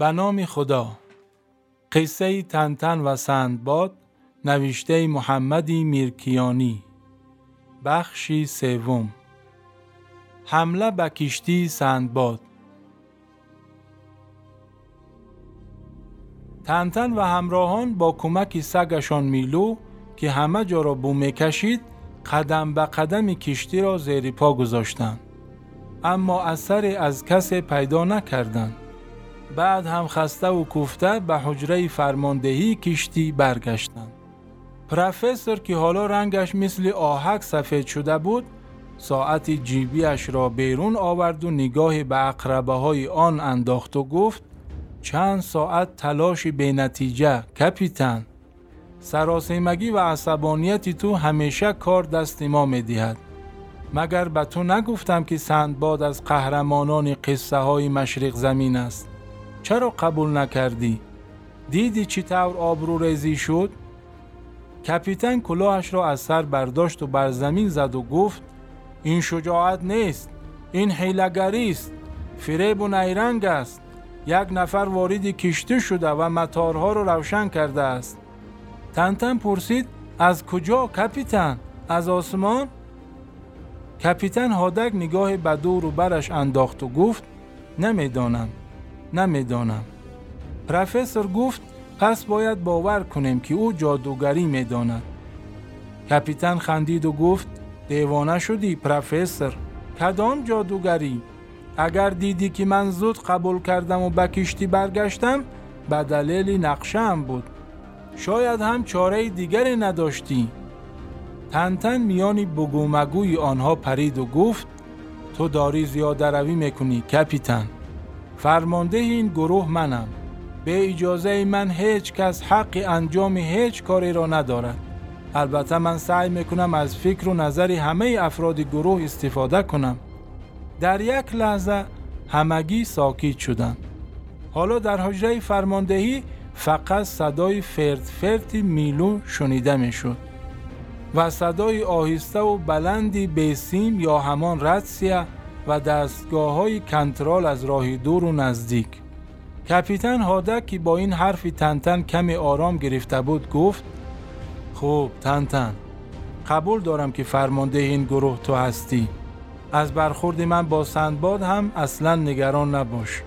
به نام خدا. قصه تنتن و سندباد نوشته محمدی میرکیانی. بخشی سوم. حمله به کشتی سندباد. تنتن و همراهان با کمک سگشان میلو که همه جا را بو کشید قدم به قدم کشتی را زیر پا گذاشتند. اما اثری از کسی پیدا نکردند. بعد هم خسته و کوفته به حجره فرماندهی کشتی برگشتند. پروفسور که حالا رنگش مثل آهک سفید شده بود ساعت جیبیش را بیرون آورد و نگاه به اقربه های آن انداخت و گفت چند ساعت تلاش به نتیجه کپیتن سراسیمگی و عصبانیتی تو همیشه کار دست ما می‌دهد. مگر به تو نگفتم که سندباد از قهرمانان قصه های مشرق زمین است؟ چرا قبول نکردی؟ دیدی چی طور آبرو ریزی شد؟ کپیتن کلاهش را از سر برداشت و بر زمین زد و گفت این شجاعت نیست این حیلگری است فریب و نیرنگ است یک نفر وارد کشتی شده و متارها را روشن کرده است تنتن پرسید از کجا کپیتن از آسمان کپیتن هادک نگاه به دور و برش انداخت و گفت نمی‌دانم نمی‌دانم. پروفسور گفت پس باید باور کنیم که او جادوگری می‌داند. کپیتان خندید و گفت دیوانه شدی پروفسور. کدام جادوگری؟ اگر دیدی که من زود قبول کردم و به کشتی برگشتم به دلیل نقشم بود. شاید هم چاره دیگری نداشتی. تنتن میانی بگومگوی آنها پرید و گفت تو داری زیاده روی می‌کنی کپیتان. فرمانده این گروه منم. به اجازه من هیچ کس حق انجام هیچ کاری را ندارد. البته من سعی می‌کنم از فکر و نظر همه افراد گروه استفاده کنم. در یک لحظه همگی ساکت شدند. حالا در حجره فرماندهی فقط صدای فرد فردی میلو شنیده می‌شد و صدای آهسته و بلندی بیسیم یا همان ردسیه و دستگاه های کنترال از راه دور و نزدیک. کپیتن هادک که با این حرفی تنتن کمی آرام گرفته بود گفت خوب تنتن قبول دارم که فرمانده این گروه تو هستی. از برخورد من با سندباد هم اصلا نگران نباش.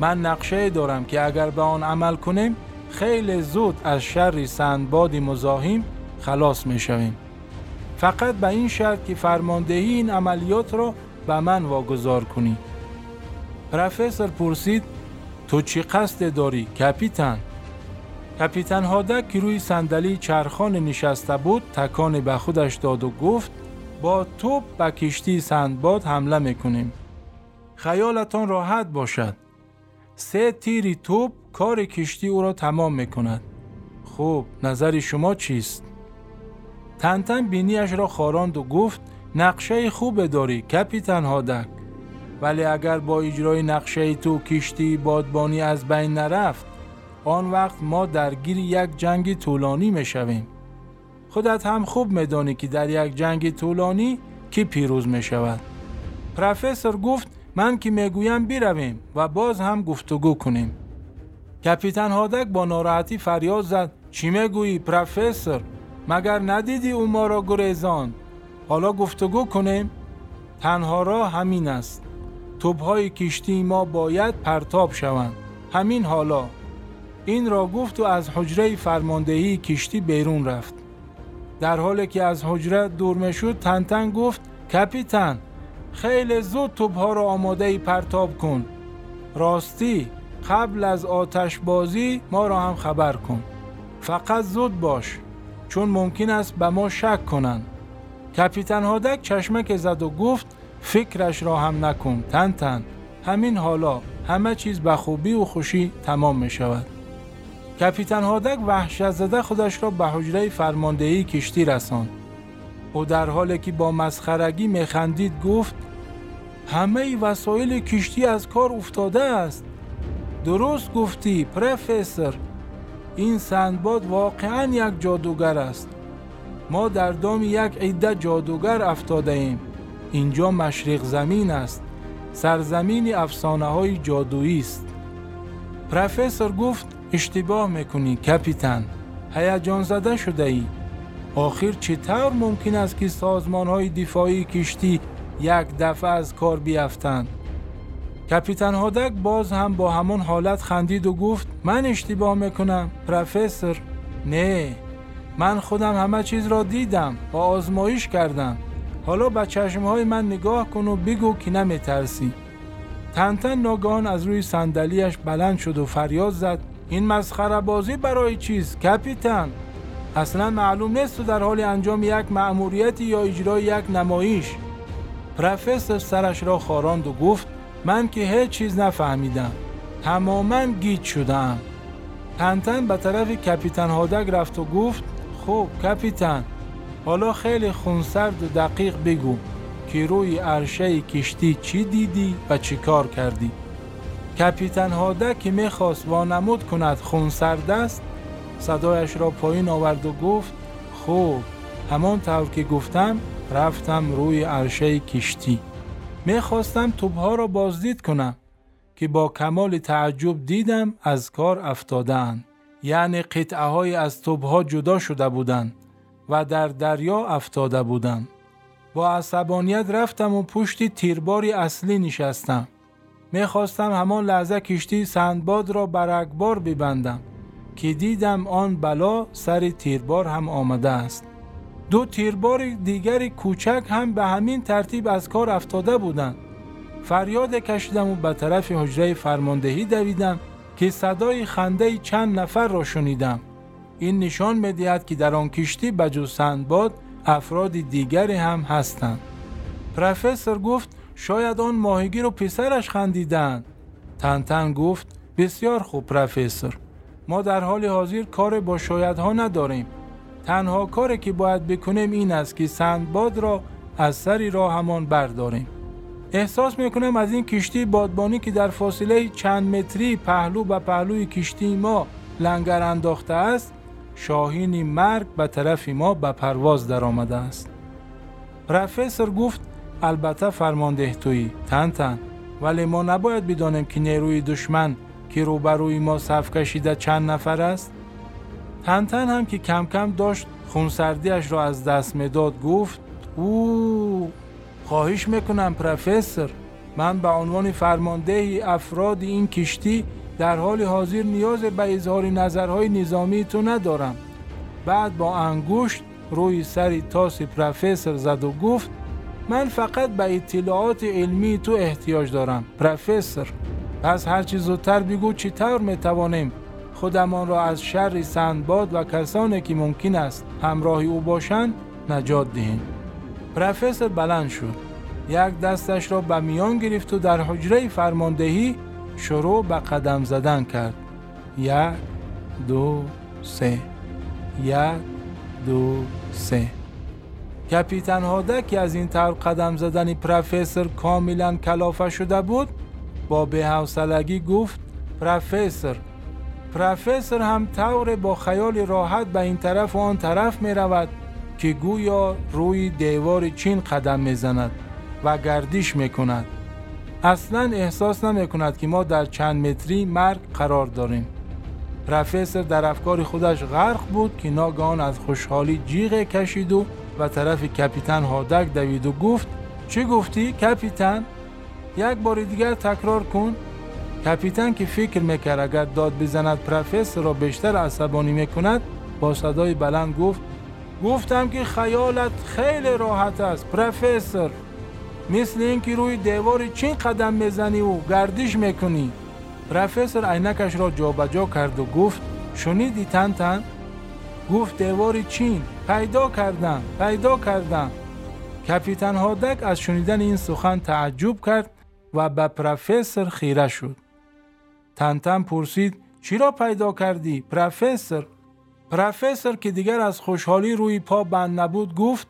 من نقشه دارم که اگر به آن عمل کنیم خیلی زود از شر سندباد مزاحم خلاص می شویم فقط به این شرط که فرماندهی این عملیات را به من واگذار کنی. پروفسور پرسید تو چی قصد داری کپیتان؟ کپیتان هادک که روی صندلی چرخان نشسته بود تکان به خودش داد و گفت با توپ به کشتی سندباد حمله می‌کنیم. خیالتان راحت باشد. سه تیری توپ کار کشتی او را تمام می‌کند. خوب نظر شما چیست؟ تنتن بینیش را خاراند و گفت نقشه خوب داری کپیتان هادک. ولی اگر با اجرای نقشه تو کشتی بادبانی از بین نرفت آن وقت ما درگیر یک جنگ طولانی می شویم. خودت هم خوب میدانی که در یک جنگ طولانی کی پیروز می شود پروفسور گفت من که می‌گویم برویم و باز هم گفتگو کنیم. کپیتان هادک با ناراحتی فریاد زد. چی می‌گویی پروفسور؟ مگر ندیدی او ما را گریزاند؟ حالا گفتگو کنیم. تنها راه همین است. توبهای کشتی ما باید پرتاب شوند. همین حالا. این را گفت و از حجره فرماندهی کشتی بیرون رفت. در حالی که از حجره دور می‌شد تنتن گفت کپیتان خیلی زود توبها را آماده پرتاب کن. راستی قبل از آتش بازی ما را هم خبر کن. فقط زود باش چون ممکن است به ما شک کنند. کپیتان هادک چشمک زد و گفت فکرش را هم نکن تن تن. همین حالا همه چیز به خوبی و خوشی تمام می شود کپیتان هادک وحشت زده خودش را به حجره فرماندهی کشتی رساند. او در حالی که با مسخرگی میخندید گفت همه وسایل کشتی از کار افتاده است. درست گفتی پروفسور. این سندباد واقعا یک جادوگر است. ما در دام یک عده جادوگر افتاده ایم اینجا مشرق زمین است. سرزمین افسانه های جادویی است. پروفسور گفت اشتباه می‌کنی کپیتان. هیجان زده شده ای آخر چطور ممکن است که سازمان های دفاعی کشتی یک دفعه از کار بیفتند کپیتان هادک باز هم با همون حالت خندید و گفت من اشتباه می‌کنم پروفسور. نه من خودم همه چیز را دیدم و آزمایش کردم. حالا به چشمهای من نگاه کن و بگو که نمی ترسی تنتن ناگهان از روی صندلیاش بلند شد و فریاد زد. این مسخره بازی برای چیز کپیتان؟ اصلا معلوم نیست تو در حال انجام یک مأموریتی یا اجرای یک نمایش. پروفسور سرش را خاراند و گفت من که هیچ چیز نفهمیدم. تماما گیت شدم تنتن به طرف کپیتان هادک رفت و گفت خب کپیتان. حالا خیلی خونسرد و دقیق بگو. که روی عرشه کشتی چی دیدی و چی کار کردی؟ کپیتان هادک که می‌خواست وانمود کند خونسرد است صدایش را پایین آورد و گفت خوب همان طور که گفتم رفتم روی عرشه کشتی. می‌خواستم توبها را بازدید کنم که با کمال تعجب دیدم از کار افتادند یعنی قطعه های از توبها جدا شده بودند و در دریا افتاده بودند. با عصبانیت رفتم و پشتی تیرباری اصلی نشستم. می‌خواستم همان لحظه کشتی سندباد را بر اکبار ببندم که دیدم آن بلا سر تیربار هم آمده است. دو تیربار دیگری کوچک هم به همین ترتیب از کار افتاده بودند. فریاد کشیدم و به طرف حجره فرماندهی دویدم که صدای خنده چند نفر را شنیدم. این نشان می‌دهد که در آن کشتی بجز سندباد افراد دیگری هم هستند. پروفسور گفت شاید آن ماهیگیر و پسرش خندیدند. تنتن گفت بسیار خوب پروفسور. ما در حال حاضر کار با شایدها نداریم. تنها کاری که باید بکنیم این است که سندباد را از سری راه همان برداریم. احساس می‌کنم از این کشتی بادبانی که در فاصله چند متری پهلو به پهلوی کشتی ما لنگر انداخته است شاهینی مرگ به طرف ما به پرواز در آمده است. پروفسور گفت البته فرمانده تویی تن تن ولی ما نباید بدانیم که نیروی دشمن که روبروی ما صف کشیده چند نفر است. تن تن هم که کم کم داشت خونسردیش را از دست می‌داد گفت او خواهش می‌کنم پروفسور. من به عنوان فرمانده افراد این کشتی در حال حاضر نیاز به اظهار نظرهای نظامی تو ندارم. بعد با انگشت روی سری تاس پروفسور زد و گفت من فقط به اطلاعات علمی تو احتیاج دارم پروفسور. پس هر چیز زودتر بگو چطور می‌توانیم خودمان را از شر سندباد و کسانی که ممکن است همراهی او باشند نجات دهیم. پروفسور بلند شد. یک دستش را به میان گرفت و در حجره فرماندهی شروع به قدم زدن کرد. یک دو سه. یک دو سه. کپیتن هادک که از این طور قدم زدن پروفسور کاملا کلافه شده بود. با به حوصلگی گفت پروفسور پروفسور هم طور با خیال راحت به این طرف و آن طرف می رود. که گویا روی دیوار چین قدم می زند و گردش می کند. اصلا احساس نمی کند که ما در چند متری مرگ قرار داریم. پروفسور در افکار خودش غرق بود که ناگهان از خوشحالی جیغ کشید و و طرف کپیتان هادک دوید و گفت چه گفتی کپیتان؟ یک بار دیگر تکرار کن کپیتان که فکر می‌کرد اگر داد بزند پروفسور را بیشتر عصبانی می‌کند با صدای بلند گفت گفتم که خیالت خیلی راحت است پروفسور. مثل اینکه روی دیوار چین قدم می‌زنی و گردش می‌کنی. پروفسور عینکش را جابجا کرد و گفت شنیدی تن تن؟ گفت دیوار چین. پیدا کردم پیدا کردم. کپیتان هادک از شنیدن این سخن تعجب کرد و به پروفسور خیره شد. تنتن پرسید چی را پیدا کردی پروفسور؟ پروفسور که دیگر از خوشحالی روی پا بند نبود گفت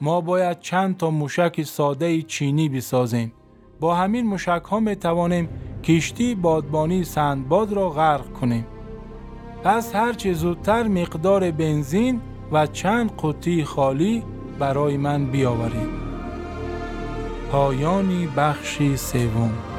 ما باید چند تا موشک ساده چینی بسازیم. با همین موشک ها می توانیم کشتی بادبانی سندباد را غرق کنیم. پس هرچه زودتر مقدار بنزین و چند قطی خالی برای من بیاورید. پایانی بخشی سوم.